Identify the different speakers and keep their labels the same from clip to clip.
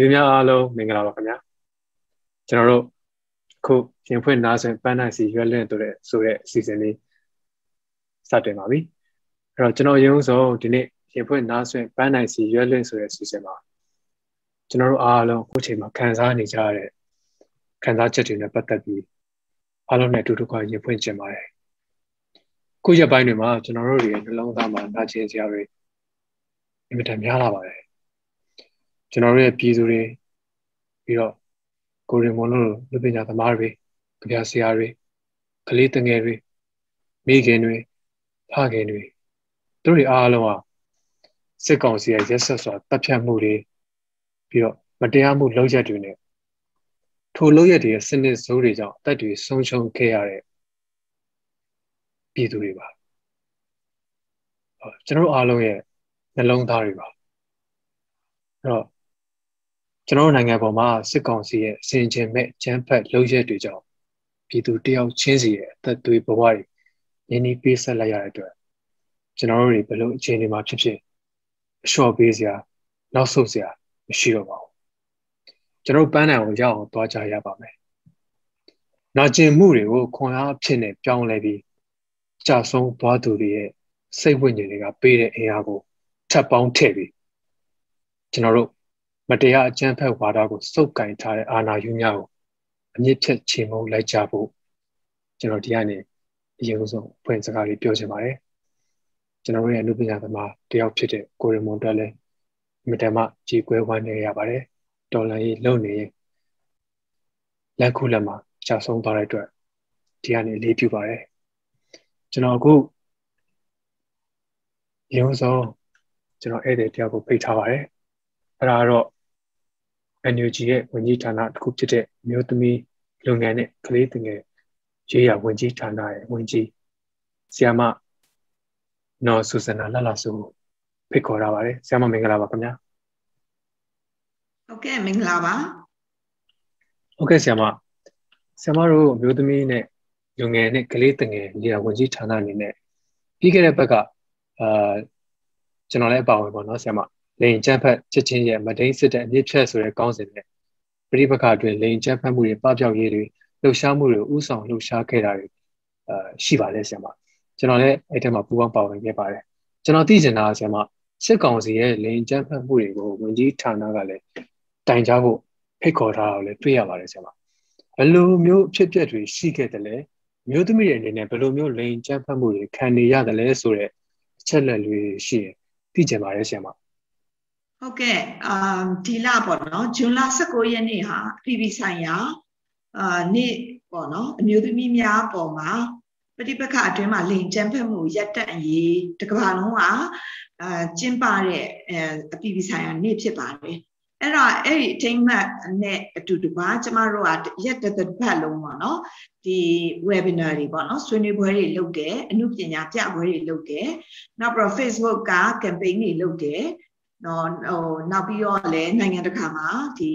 Speaker 1: ဒီများအားလုံးမင်္ဂလာပါခင်ဗျာကျွန်တော်တို့ခုရင်ဖွင့်နားဆိုပန်းနိုင်စီရွက်လင့်တို့တဲ့ဆိုတဲ့အစီအစဉ်လေးစတင်ပါပြီအဲ့တော့ကျွန်တော်ရုံးဆုံးဒီနေ့ရင်ဖွင့်နားဆိုပန်းနိုင်စီရွက်လင့်ဆိုတဲ့အစီအစဉ်မှာကျွန်တော်တို့အားလုံးခုချိန်မှာခံစားနေကြရတဲ့ခံစားချက်တွေနဲ့ပတ်သက်ပြီးအားလုံးနဲ့အတူတူကရင်ဖွင့်ကျင်ပါတယ်ခုရက်ပိုင်းတွေမှာကျွန်တော်တို့ရဲ့နှလုံးသားမှာနာကျင်စရာတွေအင်မတန်များလာပါတယ် ကျွန်တော်တို့ရဲ့ပြည်သူတွေပြီးတော့ကိုရင်မွန်တို့လူပညာသမားတွေကြပြဆရာတွေကလေးတငယ်တွေမိခင်တွေဖခင်တွေတို့တွေအားလုံးဟာစစ်ကောင်စီရဲ့ရက်ဆက်စွာတပ်ဖြတ်မှုတွေပြီးတော့မတရားမှုလုပ်ရက်တွေနဲ့ထိုလုပ်ရက်တွေရဲ့စနစ်စိုးတွေကြောင့်အသက်တွေဆုံးရှုံးခဲ့ရတဲ့ပြည်သူတွေပါကျွန်တော်တို့အားလုံးရဲ့နှလုံးသားတွေပါအဲ့တော့ ကျွန်တော်တို့နိုင်ငံပေါ်မှာစစ်ကောင်စီရဲ့အစဉ်ချင်းမဲ့ချမ်းဖက်လုပ်ရက်တွေကြောင့်ပြည်သူတယောက်ချင်းစီရဲ့အသက်သွေးဘဝတွေရင်းနှီးပေးဆက်လိုက်ရတဲ့အတွက်ကျွန်တော်တို့တွေဘလို့အခြေအနေမှာဖြစ်ဖြစ်အလျှော့ပေးစရာနောက်ဆုတ်စရာမရှိတော့ပါဘူးကျွန်တော်ပန်းနိုင်ကိုရအောင်သွားကြရပါမယ်။နာကျင်မှုတွေကိုခွန်အားဖြစ်နေပြောင်းလဲပြီးကြာဆုံးသွားသူတွေရဲ့စိတ်ဝိညာဉ်တွေကပေးတဲ့အင်အားကိုထပ်ပေါင်းထည့်ပြီးကျွန်တော်တို့ မတရားအကြမ်းဖက်ဝါဒကိုစုပ်ကင်ထားတဲ့အာဏာယူများကိုအမြင့်ဖြတ်ချေမှုန်းလိုက်ကြဖို့ကျွန်တော်ဒီကနေအရင်ဆုံးဖွင့်စကားလေးပြောချင်ပါတယ်ကျွန်တော်တို့ရဲ့အမှုပညာသမားတယောက်ဖြစ်တဲ့ကိုရမွန်တက်လည်းမြတ်တမကြည်ကွဲဝမ်းနေရပါတယ်တော်လန်ရေးလုံနေရင်လက်ခုလက်မှာကြာဆုံးသွားတဲ့အတွက်ဒီကနေလေးပြုပါတယ်ကျွန်တော်အခုရုံးဆုံးကျွန်တော်ဧည့်သည်တယောက်ကိုဖိတ်ထားပါတယ်အဲ့ဒါတော့ NUG ရဲ့ဝန်ကြီးဌာနတစ်ခုဖြစ်တဲ့မြို့သမီးလုပ်ငန်းနဲ့ကလေးသင်ငယ်ရေးရဝန်ကြီးဌာနရဲ့ဝန်ကြီးဆီယာမနော်ဆူဇနာလလဆူဖိတ်ခေါ်ရပါတယ်ဆီယာမမင်္ဂလာပါခင်ဗျာ
Speaker 2: ဟုတ်ကဲ့မင်္ဂလာပါ
Speaker 1: ဟုတ်ကဲ့ဆီယာမဆီယာမတို့မြို့သမီးနဲ့လူငယ်နဲ့ကလေးသင်ငယ်ရေးရဝန်ကြီးဌာနအနေနဲ့ပြီးခဲ့တဲ့ဘက်ကအာကျွန်တော်လည်းအပါဝင်ပေါ့နော်ဆီယာမ လိန်ကျန်းဖက်ချက်ချင်းရဲ့မဒိန်စစ်တဲ့အမြင့်ဖြတ်ဆိုတဲ့ကောင်းစဉ်နဲ့ပြိပခအတွင်းလိန်ကျန်းဖက်မှုတွေပပျောက်ရေးတွေလှုပ်ရှားမှုတွေဥဆောင်လှုပ်ရှားခဲ့တာတွေအာရှိပါလေဆရာမကျွန်တော်လည်းအဲ့ထဲမှာပူပေါင်းပါဝင်ခဲ့ပါတယ်ကျွန်တော်သိချင်တာဆရာမစစ်ကောင်စီရဲ့လိန်ကျန်းဖက်မှုတွေကိုဝင်ကြီးဌာနကလည်းတိုင်ကြားဖို့ဖိတ်ခေါ်ထားတာကိုလည်းတွေ့ရပါတယ်ဆရာမဘယ်လိုမျိုးဖြစ်ပျက်တွေရှိခဲ့တယ်လဲမျိုးသမီးတွေအနေနဲ့ဘယ်လိုမျိုးလိန်ကျန်းဖက်မှုတွေခံနေရတယ်လဲဆိုတဲ့အချက်လက်တွေရှိရင်သိကြပါရဲ့ဆရာမ
Speaker 2: ဟုတ်ကဲ့အာဒီလပေါ့နော်ဇွန်လ19ရက်နေ့ဟာအပြည်ပြည်ဆိုင်ရာအာနေ့ပေါ့နော်အမျိုးသမီးများပေါ်မှာပဋိပက္ခအတွင်းမှာလိန်ကျန်းဖက်မှုရပ်တန့်ရေးတကဘာလုံးကအာကျင်းပတဲ့အဲအပြည်ပြည်ဆိုင်ရာနေ့ဖြစ်ပါတယ်အဲ့တော့အဲ့ဒီအထိမ်းမှတ်နဲ့အတူတူပါကျမတို့ကရက်တသက်ပတ်လုံးပေါ့နော်ဒီ webinar တွေပေါ့နော်ဆွေးနွေးပွဲတွေလုပ်တယ်အမှုပညာပြပွဲတွေလုပ်တယ်နောက်ပြီးတော့ Facebook က campaign တွေလုပ်တယ် နော်ဟိုနောက်ပြီးတော့လည်းနိုင်ငံတကာမှာဒီ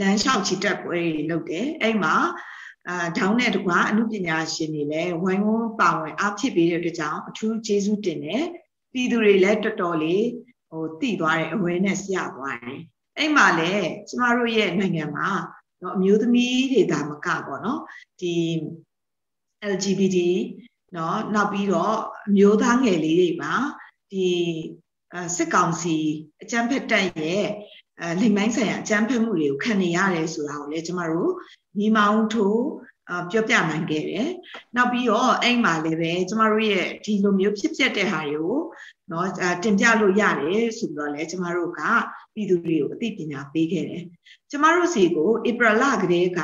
Speaker 2: လမ်းလျှောက်ချီတက်ပွဲတွေလုပ်တယ်အဲ့မှာအာဒေါင်းနဲ့တကွာအမှုပညာရှင်တွေလည်းဝိုင်းဝန်းပါဝင်အားဖြစ်ပေးတဲ့အတွက်ကြောင့်အထူးကျေးဇူးတင်တယ်ပြည်သူတွေလည်းတော်တော်လေးဟိုတည်သွားတယ် awareness ရသွားတယ်အဲ့မှာလည်းကျမတို့ရဲ့နိုင်ငံမှာနော်အမျိုးသမီးတွေဒါမကပေါ့နော်ဒီ LGBT နော်နောက်ပြီးတော့အမျိုးသားငယ်လေးတွေပါဒီ စစ်ကောင်စီအကြမ်းဖက်တပ်ရဲ့အဲလိမ်မိုင်းဆိုင်ရာအကြမ်းဖက်မှုတွေကိုခံနေရတယ်ဆိုတာကိုလည်းကျမတို့ညီမောင်ထိုးပြောပြနိုင်ခဲ့တယ်။နောက်ပြီးတော့အဲ့မှာလည်းပဲကျမတို့ရဲ့ဒီလိုမျိုးဖြစ်ပျက်တဲ့ဟာတွေကိုเนาะတင်ပြလို့ရတယ်ဆိုပြီးတော့လည်းကျမတို့ကပြည်သူတွေကိုအသိပညာပေးခဲ့တယ်။ကျမတို့စီကိုဧပြီလကတည်းက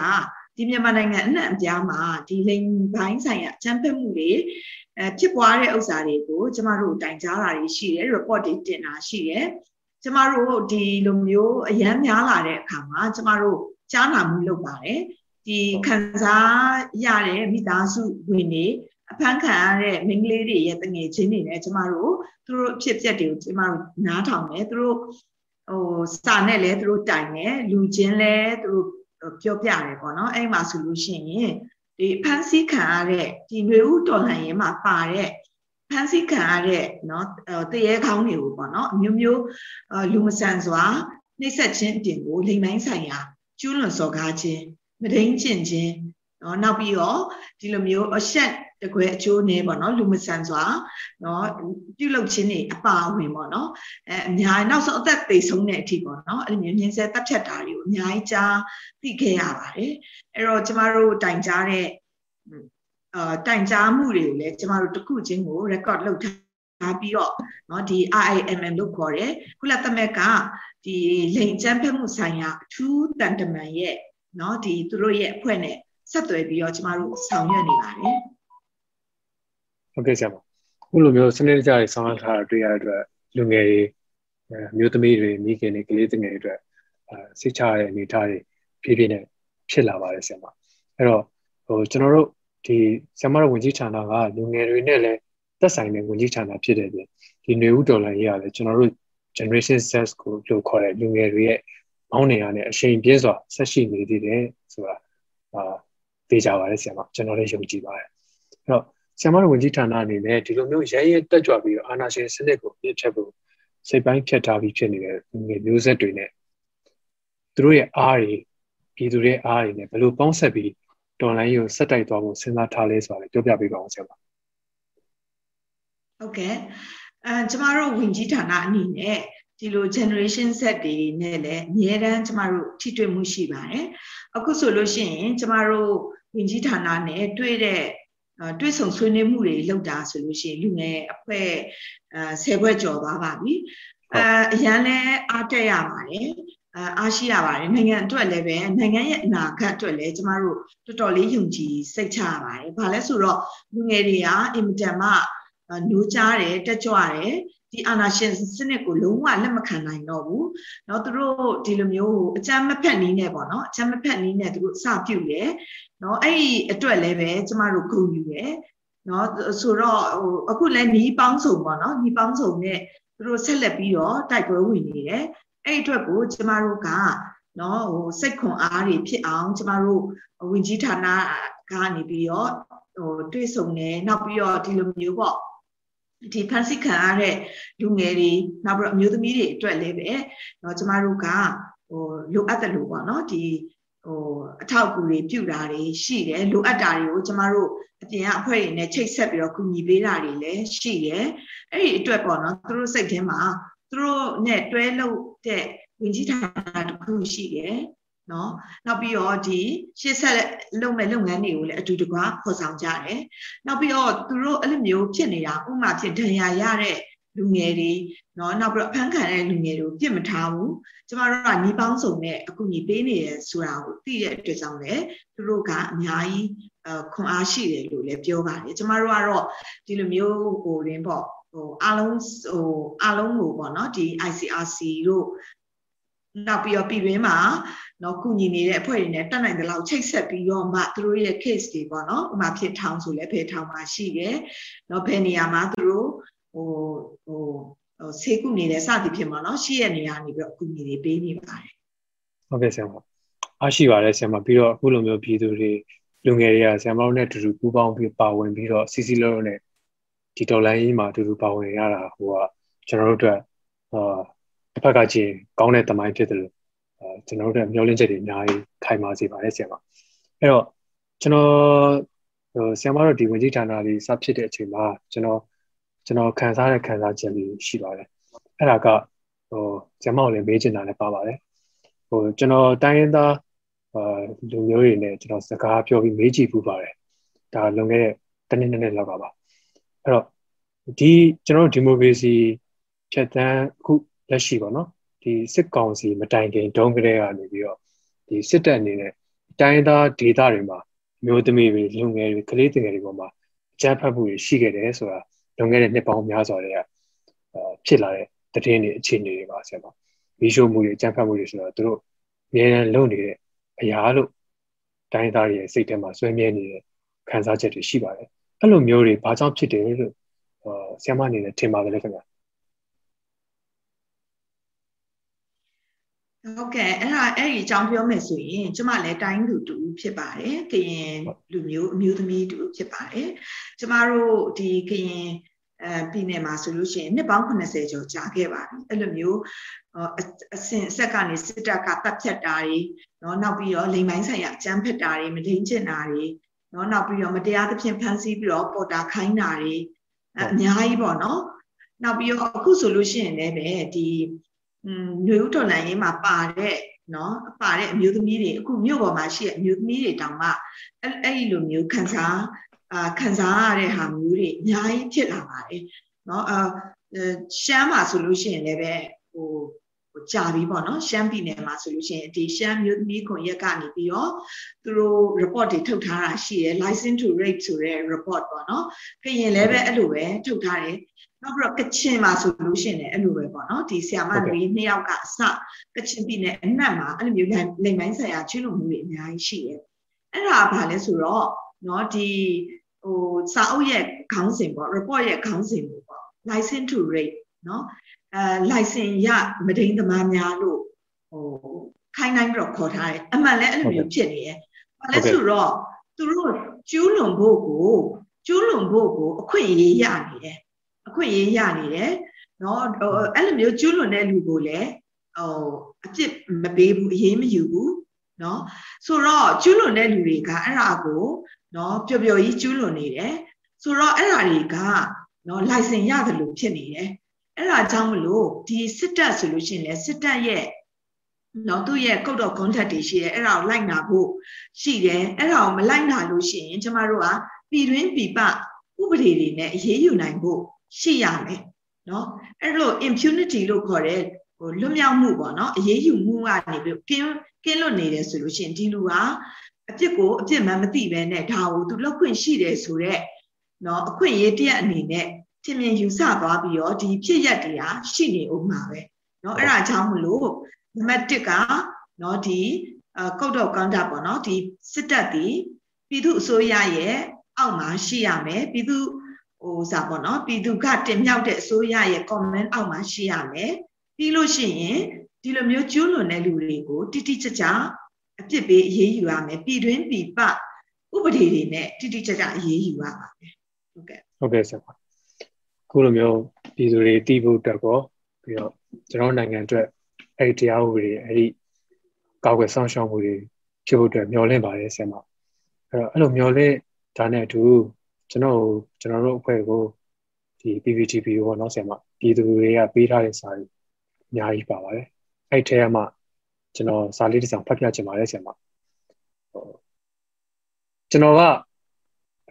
Speaker 2: ဒီမြန်မာနိုင်ငံအနှံ့အပြားမှာဒီလိမ်ဘိုင်းဆိုင်ရာအကြမ်းဖက်မှုတွေ အဲဖြစ်ပွားတဲ့ဥစ္စာတွေကိုကျမတို့တိုင်ကြားတာတွေရှိတယ် report တွေတင်တာရှိတယ်ကျမတို့ဒီလိုမျိုးအရန်များလာတဲ့အခါမှာကျမတို့ကြားနာမှုလုပ်ပါတယ်ဒီခံစားရတဲ့မိသားစုဝင်တွေအဖမ်းခံရတဲ့မိန်းကလေးတွေရဲ့တငယ်ချင်းတွေနဲ့ကျမတို့သူတို့ဖြစ်ပျက်တွေကိုကျမတို့နားထောင်တယ်သူတို့ဟိုစာနဲ့လည်းသူတို့တိုင်တယ်လူချင်းလည်းသူတို့ပြောပြတယ်ပေါ့နော်အဲ့မှာဆိုလို့ရှိရင် ဒီဖန်ဆီးခံရတဲ့ဒီຫນွေဥတော်လှန်ရေးမှာပါတဲ့ဖန်ဆီးခံရတဲ့เนาะတရေခေါင်းတွေကိုပေါ့နော်အမျိုးမျိုးလူမဆန်စွာ နှိမ့်ဆက်ခြင်းအပြင်ကိုလိမ်မိုင်းဆိုင်ရာကျူးလွန်စော်ကားခြင်းမဒိန်ကျင့်ခြင်းနော်နောက်ပြီးတော့ဒီလိုမျိုးအဆက် တကွယ်အကျိုးနဲ့ပေါ့နော်လူမဆန်စွာနော်ပြုလုပ်ခြင်းတွေအပါအဝင်ပေါ့နော်အဲအများနောက်ဆုံးအသက်သေဆုံးတဲ့အထိပေါ့နော်အဲ့လိုမျိုးမြင်ဆက်တပ်ဖြတ်တာတွေကိုအများကြီးကြားသိခဲ့ရပါတယ်အဲ့တော့ကျမတို့တိုင်ကြားတဲ့အာတိုင်ကြားမှုတွေကိုလည်းကျမတို့တစ်ခုချင်းကို record လုပ်ထားပြီးတော့เนาะဒီ IIMM လို့ခေါ်တယ်ကုလသမဂ္ဂဒီလိန်ကျန်းဖက်မှုဆိုင်ရာအထူးတန်တမန်ရဲ့เนาะဒီသူတို့ရဲ့အဖွဲ့နဲ့ဆက်သွယ်ပြီးတော့ကျမတို့ဆောင်ရွက်နေပါတယ်
Speaker 1: ဟုတ်ကဲ့ဆရာမခုလိုမျိုးစနစ်တကျတွေဆောင်ရွက်ထားတာတွေ့ရတဲ့အတွက်လူငယ်တွေမျိုးသမီးတွေမိခင်တွေကလေးငယ်တွေအတွက်အဲစိတ်ချရတဲ့အနေအထားတွေဖြည်းဖြည်းနဲ့ဖြစ်လာပါတယ်ဆရာမအဲ့တော့ဟိုကျွန်တော်တို့ဒီဆရာမတို့ဝင်ကြီးဌာနကလူငယ်တွေနဲ့လည်းသက်ဆိုင်တဲ့ဝင်ကြီးဌာနဖြစ်တဲ့ပြင်ဒီຫນွေဥဒေါ်လာရေးရတယ်ကျွန်တော်တို့ generation Z ကိုလို့ခေါ်တဲ့လူငယ်တွေရဲ့မောင်းနေရတဲ့အချိန်ပြည့်စွာဆက်ရှိနေသေးတယ်ဆိုတာအာသိကြပါတယ်ဆရာမကျွန်တော်လည်းယုံကြည်ပါတယ်အဲ့တော့ ဆရာမတို့ဝင်ကြီးဌာနအနေနဲ့ဒီလိုမျိုးရဲရဲတက်ကြွပြီးတော့အာဏာရှင်စနစ်ကိုပြစ်ချက်ဖို့စိတ်ပိုင်းဖြတ်ထားပြီးဖြစ်နေတဲ့မျိုးဆက်တွေနဲ့သူတို့ရဲ့အားတွေပြည်သူတွေအားတွေနဲ့ဘယ်လိုပေါင်းဆက်ပြီးတော်လိုင်းကိုဆက်တိုက်သွားဖို့စဉ်းစားထားလဲဆိုတာပြောပြပေးပါအောင်ဆရာမ
Speaker 2: ဟုတ်ကဲ့အဲကျမတို့ဝင်ကြီးဌာနအနေနဲ့ဒီလို generation set တွေနဲ့လည်းအများတန်းကျမတို့ထိတွေ့မှုရှိပါတယ်အခုဆိုလို့ရှိရင်ကျမတို့ဝင်ကြီးဌာနနဲ့တွေ့တဲ့ တွေ့ဆုံဆွေးနွေးမှုတွေလုပ်တာဆိုလို့ရှိရင်လူငယ်အဖွဲ့အဲဆယ်ဘွဲ့ကျော်သွားပါပြီအဲအရန်လဲအားတက်ရပါတယ်အားရှိရပါတယ်နိုင်ငံအတွက်လည်းပဲနိုင်ငံရဲ့အနာဂတ်အတွက်လည်းကျမတို့တော်တော်လေးယုံကြည်စိတ်ချရပါတယ်။ဘာလဲဆိုတော့လူငယ်တွေကအင်မတန်မှညိုးကြားတယ်တက်ကြွတယ်ဒီအာနာရှင်စနစ်ကိုလုံးဝလက်မခံနိုင်တော့ဘူးเนาะသူတို့ဒီလိုမျိုးအကြမ်းမဖက်နည်းနဲ့ပေါ့နော်အကြမ်းမဖက်နည်းနဲ့သူတို့အစပြုတယ် เนาะအဲ့ဒီအတွက်လည်းပဲကျမတို့ဂုဏ်ယူတယ်เนาะဆိုတော့ဟိုအခုလည်းနီးပေါင်းစုံပေါ့နော်နီးပေါင်းစုံနဲ့သူတို့ဆက်လက်ပြီးတော့တိုက်ပွဲဝင်နေတယ်အဲ့အတွက်ကိုကျမတို့ကနော်ဟိုစိတ်ခွန်အားတွေဖြစ်အောင်ကျမတို့ဝင်ကြီးဌာနကနေပြီးတော့ဟိုတွေ့ဆုံနေနောက်ပြီးတော့ဒီလိုမျိုးပေါ့ဒီဖန်ဆီးခံရတဲ့လူငယ်တွေနောက်ပြီးတော့အမျိုးသမီးတွေအတွက်လည်းပဲเนาะကျမတို့ကဟိုလိုအပ်တယ်လို့ပေါ့နော်ဒီ ဟိုအထောက်အကူတွေပြုတာတွေရှိတယ်လိုအပ်တာတွေကိုကျမတို့အပြင်ကအဖွဲ့တွေနဲ့ချိတ်ဆက်ပြီးတော့ကူညီပေးတာတွေလည်းရှိတယ်အဲ့ဒီအတွက်ပေါ့နော်သူတို့စိတ်ထဲမှာသူတို့နဲ့တွဲလို့တဲ့ဝင်ကြီးဌာနတစ်ခုရှိတယ်နော်နောက်ပြီးတော့ဒီရှေ့ဆက်လုပ်မဲ့လုပ်ငန်းတွေကိုလည်းအတူတကွဖော်ဆောင်ကြတယ်နောက်ပြီးတော့သူတို့အဲ့လိုမျိုးဖြစ်နေတာဥမာဖြစ်ဒဏ်ရာရတဲ့ လူငယ်တွေเนาะနောက်ပြီးတော့အဖမ်းခံတဲ့လူငယ်တွေကိုပြစ်မထားဘူးကျမတို့ကညီပေါင်းစုံနဲ့အကူအညီပေးနေတယ်ဆိုတာကိုသိတဲ့အတွက်ကြောင့်လည်းသူတို့ကအများကြီးအခွန်အားရှိတယ်လို့လည်းပြောပါတယ်ကျမတို့ကတော့ဒီလိုမျိုးဟိုရင်းပေါ့ဟိုအားလုံးဟိုအားလုံးကိုပေါ့နော်ဒီ ICRC တို့နောက်ပြီးတော့ပြည်တွင်းမှာနော်ကုညီနေတဲ့အဖွဲ့တွေနဲ့တက်နိုင်တဲ့လောက်ချိတ်ဆက်ပြီးတော့မှသူတို့ရဲ့ case တွေပေါ့နော်ဥမာဖြစ်ထောင်ဆိုလည်းဖယ်ထောင်မှာရှိတယ်နော်ဘယ်နေရာမှာသူတို့ ဟိုဟိုဆေးကုနေတဲ့စသည်ဖြစ်မှာနော်ရှိရနေရနေပြီးတော့ကုညီတွေပေးနေပါတယ်
Speaker 1: ဟုတ်ကဲ့ဆရာမအားရှိပါတယ်ဆရာမပြီးတော့အခုလိုမျိုးပြည်သူတွေလူငယ်တွေကဆရာမတို့နဲ့တူတူပူးပေါင်းပြီးပါဝင်ပြီးတော့စီစီလုံးနဲ့ဒီဒေါ်လာကြီးမှာတူတူပါဝင်ရတာဟိုကကျွန်တော်တို့အတွက်အာတစ်ဖက်ကကြည့်ကောင်းတဲ့တမိုင်းဖြစ်တယ်လို့အဲကျွန်တော်တို့မျှော်လင့်ချက်တွေအများကြီးခိုင်မာစေပါတယ်ဆရာမအဲ့တော့ကျွန်တော်ဟိုဆရာမတို့ဒီဝင်ကြီးဌာနလေးစဖြစ်တဲ့အချိန်မှာကျွန်တော် ကျွန်တော်ခံစားတဲ့ခံစားချက်လေးရှိပါတယ်အဲ့ဒါကဟိုဆရာမကိုလည်းမေးချင်တာလည်းပါပါတယ်ဟိုကျွန်တော်တိုင်းရင်းသားအာလူမျိုးတွေနဲ့ကျွန်တော်စကားပြောပြီးမေးကြည့်ပူပါတယ်ဒါလွန်ခဲ့တဲ့တနည်းနည်းနဲ့လောက်ကပါအဲ့တော့ဒီကျွန်တော်တို့ဒီမိုကရေစီဖြတ်တန်းအခုလက်ရှိပေါ့နော်ဒီစစ်ကောင်စီမတိုင်ခင်ဒုံးကလေးကနေပြီးတော့ဒီစစ်တပ်အနေနဲ့တိုင်းသားဒေသတွေမှာမျိုးသမီးတွေလူငယ်တွေကလေးငယ်တွေပေါ်မှာအကြမ်းဖက်မှုတွေရှိခဲ့တယ်ဆိုတာ လွန်ခဲ့တဲ့နှစ်ပေါင်းများစွာတည်းကဖြစ်လာတဲ့တည်င်းတွေအခြေအနေတွေပါဆရာမမီးရှို့မှုတွေအကြမ်းဖက်မှုတွေဆိုတော့သူတို့အများအားလုပ်နေတဲ့အရာလို့တိုင်းသားတွေရဲ့စိတ်ထဲမှာဆွဲမြဲနေတဲ့ခံစားချက်တွေရှိပါတယ်အဲ့လိုမျိုးတွေဘာကြောင့်ဖြစ်တယ်လို့ဆရာမအနေနဲ့ထင်ပါတယ်ခင်ဗျာ
Speaker 2: ဟုတ်ကဲ့အဲ့ဒါအဲ့ဒီအကြောင်းပြောမယ်ဆိုရင်ကျမလည်းတိုင်းသူတူဖြစ်ပါတယ်ကရင်လူမျိုးအမျိုးသမီးတူဖြစ်ပါတယ်ကျမတို့ဒီကရင်အဲပြည်နယ်မှာဆိုလို့ရှိရင်နှစ်ပေါင်း80ကျော်ကြာခဲ့ပါပြီအဲ့လိုမျိုးအစင်အဆက်ကနေစစ်တပ်ကတပ်ဖြတ်တာတွေနော်နောက်ပြီးတော့လိမ်ပိုင်းဆိုင်ရာအကြမ်းဖက်တာတွေမလိမ်ကျင့်တာတွေနော်နောက်ပြီးတော့မတရားသဖြင့်ဖမ်းဆီးပြီးတော့ပေါ်တာခိုင်းတာတွေအများကြီးပေါ့နော်နောက်ပြီးတော့အခုဆိုလို့ရှိရင်လည်းပဲဒီอืม ညွေဦးတော်လန်ရေးမှာပါတဲ့နော်ပါတဲ့အမျိုးသမီးတွေအခုမြို့ပေါ်မှာရှိတဲ့အမျိုးသမီးတွေတောင်မှအဲ့အဲ့ဒီလိုမျိုးခံစားအာခံစားရတဲ့ဟာမျိုးတွေအများကြီးဖြစ်လာပါတယ်နော်အာရှမ်းမှာဆိုလို့ရှိရင်လည်းပဲဟိုဟိုကြာပြီပေါ့နော်ရှမ်းပြည်နယ်မှာဆိုလို့ရှိရင်ဒီရှမ်းမျိုးသမီးခွန်ရက်ကနေပြီးတော့သူတို့ report တွေထုတ်ထားတာရှိတယ် license to rape ဆိုတဲ့ report ပေါ့နော်ကရင်လည်းပဲအဲ့လိုပဲထုတ်ထားတယ် နောက်ပြီးတော့ကချင်မှာဆိုလို့ရှိရင်လည်းအဲ့လိုပဲပေါ့နော်ဒီဆီယာမတွေနှစ်ယောက်ကအစကချင်ပြည်နယ်အနှံ့မှာအဲ့လိုမျိုးလိမ်ပိုင်းဆိုင်ရာချွလို့မှုတွေအများကြီးရှိတယ်အဲ့ဒါဘာလဲဆိုတော့နော်ဒီဟိုစာအုပ်ရဲ့ခေါင်းစဉ်ပေါ့ report ရဲ့ခေါင်းစဉ်ပေါ့ license to rape နော်အဲ license ရမဒိန်သမားများလို့ဟိုခိုင်းနိုင်ပြီးတော့ခေါ်ထားတယ်အမှန်လည်းအဲ့လိုမျိုးဖြစ်နေရဲ့ဘာလဲဆိုတော့သူတို့ကျူးလွန်ဖို့ကိုကျူးလွန်ဖို့ကိုအခွင့်အရေးရနေတယ် အခွင့်အရေးရနေတယ်နော်အဲ့လိုမျိုးကျူးလွန်တဲ့လူကိုလည်းဟိုအပြစ်မပေးဘူးအရေးမယူဘူးနော်ဆိုတော့ကျူးလွန်တဲ့လူတွေကအဲ့ဒါကိုနော်ပျော်ပျော်ကြီးကျူးလွန်နေတယ်ဆိုတော့အဲ့ဒါတွေကနော် license ရတယ်လို့ဖြစ်နေတယ်အဲ့ဒါကြောင့်မလို့ဒီစစ်တပ်ဆိုလို့ရှိရင်လည်းစစ်တပ်ရဲ့နော်သူ့ရဲ့ code of conduct တွေရှိတယ်အဲ့ဒါကိုလိုက်နာဖို့ရှိတယ်အဲ့ဒါကိုမလိုက်နာလို့ရှိရင်ကျမတို့ကပြည်တွင်းပြည်ပဥပဒေတွေနဲ့အရေးယူနိုင်ဖို့ ရှိရမယ်နော်အဲ့လို impunity လို့ခေါ်တဲ့ဟိုလွတ်မြောက်မှုပေါ့နော်အရေးယူမှုကနေပြီးကင်းကင်းလွတ်နေတယ်ဆိုလို့ရှိရင်ဒီလူကအပြစ်ကိုအပြစ်မှမသိဘဲနဲ့ဒါကိုသူလောက်ခွင့်ရှိတယ်ဆိုတော့နော်အခွင့်အရေးတရက်အနေနဲ့ပြင်းပြင်းယူဆသွားပြီးတော့ဒီဖြစ်ရက်တွေဟာရှိနေဦးမှာပဲနော်အဲ့ဒါကြောင့်မလို့နံပါတ်1ကနော်ဒီကုတ်တော့ကောင်တာပေါ့နော်ဒီစစ်တပ်ဒီပြည်သူအစိုးရရဲ့အောက်မှာရှိရမယ်ပြည်သူ့ ဟိုစာပေါ့နော်ပြည်သူကတင်မြောက်တဲ့အစိုးရရဲ့ comment အောက်မှာရှိရမယ်ပြီးလို့ရှိရင်ဒီလိုမျိုးကျူးလွန်တဲ့လူတွေကိုတိတိကျကျအပြစ်ပေးအရေးယူရမယ်ပြည်တွင်းပြည်ပဥပဒေတွေနဲ့တိတိကျကျအရေးယူရပါမယ်ဟုတ်ကဲ့
Speaker 1: ဟုတ်ကဲ့ဆရာခုလိုမျိုးပြည်သူတွေတည်ဖို့အတွက်ကောပြီးတော့ကျွန်တော်နိုင်ငံအတွက်အဲ့ဒီတရားဥပဒေအဲ့ဒီကောက်ွယ်ဆောင်ရှောက်မှုတွေဖြစ်ဖို့အတွက်မျှော်လင့်ပါတယ်ဆရာမအဲ့တော့အဲ့လိုမျှော်လင့်ဒါနဲ့အတူ ကျွန်တော်ကျွန်တော်တို့အဖွဲ့ကိုဒီ PPTP ဘောနော်ဆရာမပြည်သူတွေကပေးထားတဲ့စာတွေအများကြီးပါပါတယ်အဲ့ထဲမှာကျွန်တော်စာလေးတစ်စောင်ဖတ်ပြချင်ပါတယ်ဆရာမဟိုကျွန်တော်က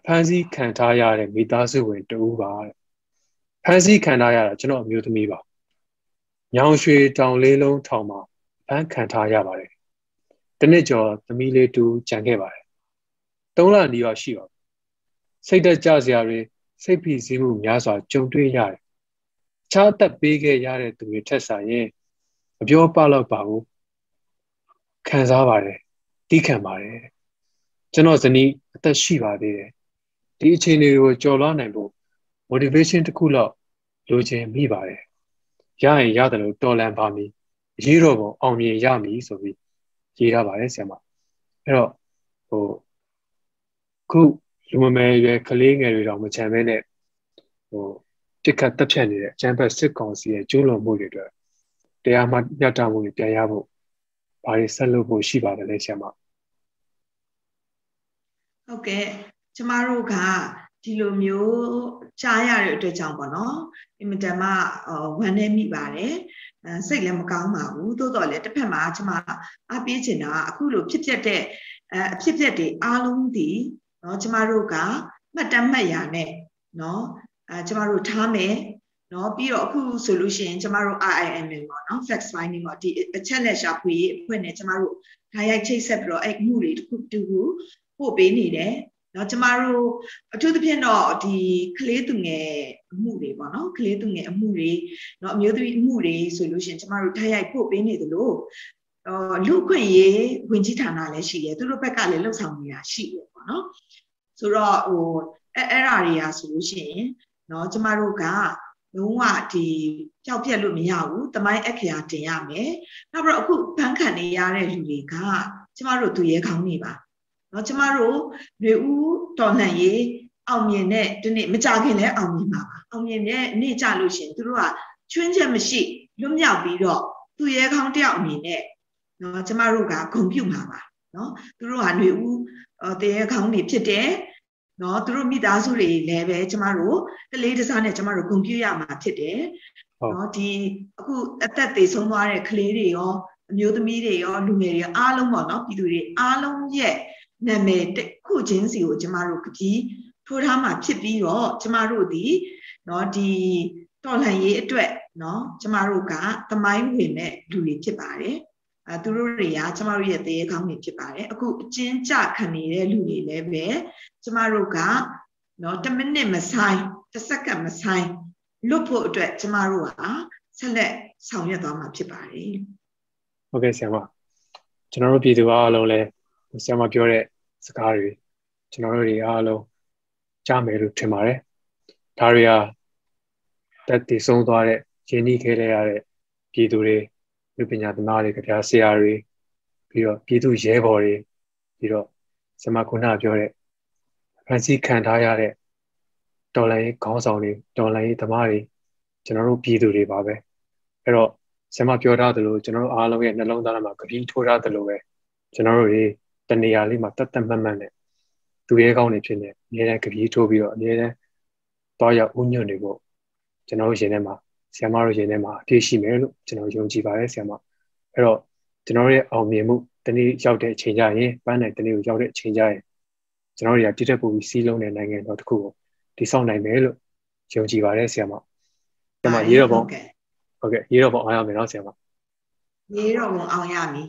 Speaker 1: ဖန်စီခံထားရတဲ့မိသားစုဝင်တူပါတဲ့ဖန်စီခံထားရတာကျွန်တော်အမျိုးသမီးပါညောင်ရွှေတောင်လေးလုံးထောင်မှာဖန်ခံထားရပါတယ်တနစ်ကျော်သမီးလေးတူကြံခဲ့ပါတယ်၃လနီးပါးရှိပါ စိတ်သက်ကြစရာတွေစိတ်ဖိစီးမှုများစွာကြုံတွေ့ရတယ်ခြားသက်ပေးခဲ့ရတဲ့သူတွေထက်ဆိုင်ရင်မပြောပတော့ပါဘူးခံစားပါတယ်တီးခံပါတယ်ကျွန်တော်ဇနီးအသက်ရှိပါသေးတယ်ဒီအခြေအနေတွေကိုကြော်လွှားနိုင်ဖို့ motivation တစ်ခုလောက်လိုချင်မိပါတယ်ရရင်ရတယ်လို့တော်လန်ပါမည်ရေးတော့ပုံအောင်မြင်ရမည်ဆိုပြီးရေးထားပါတယ်ဆရာမအဲ့တော့ဟိုခု လူမမယ်ရွယ်ကလေးငယ်တွေတော့မချမ်းမဲနဲ့ဟိုတစ်ခတ်တက်ဖြတ်နေတဲ့အကျန်းဖက်စစ်ကောင်စီရဲ့ကျူးလွန်မှုတွေအတွက်တရားမှညှတမှုတွေပြန်ရဖို့ဘာတွေဆက်လုပ်ဖို့ရှိပါတယ်လဲဆရာမ
Speaker 2: ဟုတ်ကဲ့ကျမတို့ကဒီလိုမျိုးကြားရတဲ့အတွက်ကြောင့်ပေါ့နော်အင်မတန်မှဝမ်းနည်းမိပါတယ်စိတ်လည်းမကောင်းပါဘူးသို့တော်လည်းတစ်ဖက်မှာကျွန်မအားပေးချင်တာအခုလိုဖြစ်ပျက်တဲ့အဖြစ်ပျက်တွေအားလုံးဒီ เนาะကျမတို့ကမှတ်တမ်းမှတ်ရနဲ့เนาะအဲကျမတို့ထားမယ်เนาะပြီးတော့အခုဆိုလို့ရှိရင်ကျမတို့ IIM ပေါ့เนาะ fact finding ပေါ့ဒီအချက်လက်ရှာဖွေအဖွဲ့နဲ့ကျမတို့ဓာတ်ရိုက်ချိတ်ဆက်ပြီးတော့အဲ့မှုတွေတစ်ခုတူခုပို့ပေးနေတယ်เนาะကျမတို့အထူးသဖြင့်တော့ဒီကလေးသူငယ်အမှုတွေပေါ့နော်ကလေးသူငယ်အမှုတွေเนาะအမျိုးသမီးအမှုတွေဆိုလို့ရှိရင်ကျမတို့ထားရိုက်ဖို့ပေးနေသလို အော်လူခွင့်ရေးဝင်ကြီးဌာနလည်းရှိတယ်သူတို့ဘက်ကလည်းလှုပ်ဆောင်နေတာရှိတယ်ပေါ့နော်ဆိုတော့ဟိုအဲအဲ့ဓာတွေကဆိုလို့ရှိရင်เนาะကျမတို့ကလုံးဝဒီကြောက်ပြက်လို့မရဘူးတမိုင်းအခရာတင်ရမယ်နောက်ပြီးတော့အခုဘန်းခံနေရတဲ့လူတွေကကျမတို့သူရဲကောင်းနေပါနော်ကျမတို့ຫນွေဦးတော်လှန်ရေးအောင်မြင်တဲ့ဒီနေ့မကြခင်လဲအောင်မြင်ပါပါအောင်မြင်တဲ့နေ့ကြလို့ရှင်သူတို့ကချွင်းချက်မရှိလွတ်မြောက်ပြီးတော့ သူရဲခေါင်းတယောက်အနေနဲ့ နော်ကျမတို့ကဂုံပြုမှာပါနော်သူတို့ဟာຫນွေဦးတရေခေါင်းတွေဖြစ်တယ်နော်သူတို့မိသားစုတွေလည်းပဲကျမတို့တလေးတစားနဲ့ကျမတို့ဂုံပြုရမှာဖြစ်တယ်နော်ဒီအခုအသက်သေဆုံးသွားတဲ့ကလေးတွေရောအမျိုးသမီးတွေရောလူငယ်တွေရောအားလုံးပေါ့နော်ပြည်သူတွေအားလုံးရဲ့နာမည်တစ်ခုချင်းစီကိုကျမတို့ကပြီးထိုးထားမှာဖြစ်ပြီးတော့ကျမတို့ဒီနော်ဒီတော်လှန်ရေးအတွက်နော်ကျမတို့ကသမိုင်းဝင်မဲ့လူတွေဖြစ်ပါတယ်။ အဲသူတို့တွေကကျမတို့ရဲ့တရေကောင်းတွေဖြစ်ပါတယ်အခုအကျဉ်းချခံနေတဲ့လူတွေလည်းပဲကျမတို့ကနော်1မိနစ်မဆိုင်1စက္ကန့်မဆိုင်လွတ်ဖို့အတွက်ကျမတို့ဟာဆက်လက်ဆောင်ရွက်သွားမှာဖြစ်ပါတယ်
Speaker 1: ဟုတ်ကဲ့ဆရာမကျွန်တော်တို့ပြည်သူအားလုံးလည်းဆရာမပြောတဲ့စကားတွေကျွန်တော်တို့တွေအားလုံးကြားမယ်လို့ထင်ပါတယ်ဒါတွေကတက်တည်ဆုံးသွားတဲ့ရင်းနှီးခဲ့ရတဲ့ပြည်သူတွေ လူပညာသမားတွေကြပြဆရာတွေပြီးတော့ပြည်သူရဲဘော်တွေပြီးတော့ဆမခုနပြောတဲ့ဖန်စီခံထားရတဲ့တော်လိုင်းခေါင်းဆောင်တွေတော်လိုင်းသမားတွေကျွန်တော်တို့ပြည်သူတွေပါပဲအဲ့တော့ဆမပြောထားသလိုကျွန်တော်တို့အားလုံးရဲ့နှလုံးသားထဲမှာကြပြီးထိုးထားသလိုပဲကျွန်တော်တို့တွေတနေရာလေးမှာတတ်တတ်မှတ်မှတ်နဲ့သူရဲကောင်းတွေဖြစ်နေအများနဲ့ကြပြီးထိုးပြီးတော့အများနဲ့တော့ရောက်ဥညွတ်နေဖို့ကျွန်တော်တို့ရှင်ထဲမှာ ဆရာမတို့ရှင်ထဲမှာအပြည့်ရှိမယ်လို့ကျွန်တော်ယုံကြည်ပါတယ်ဆရာမအဲ့တော့ကျွန်တော်ရဲ့အောင်မြင်မှုတနေ့ရောက်တဲ့အချိန်ကျရင်ပန်းနိုင်တနေ့ကိုရောက်တဲ့အချိန်ကျရင်ကျွန်တော်တို့ရတည်တက်ပူပြီးစီးလုံးတဲ့နိုင်ငံတော်တစ်ခုကိုတည်ဆောက်နိုင်မယ်လို့ယုံကြည်ပါတယ်ဆရာမဆရာမရေးတော့ပေါ့ဟုတ်ကဲ့ရေးတော့ပေါ့အောင်ရမယ်နော်ဆရာမ
Speaker 2: ရေးတော့ပေါ့အောင်ရမည်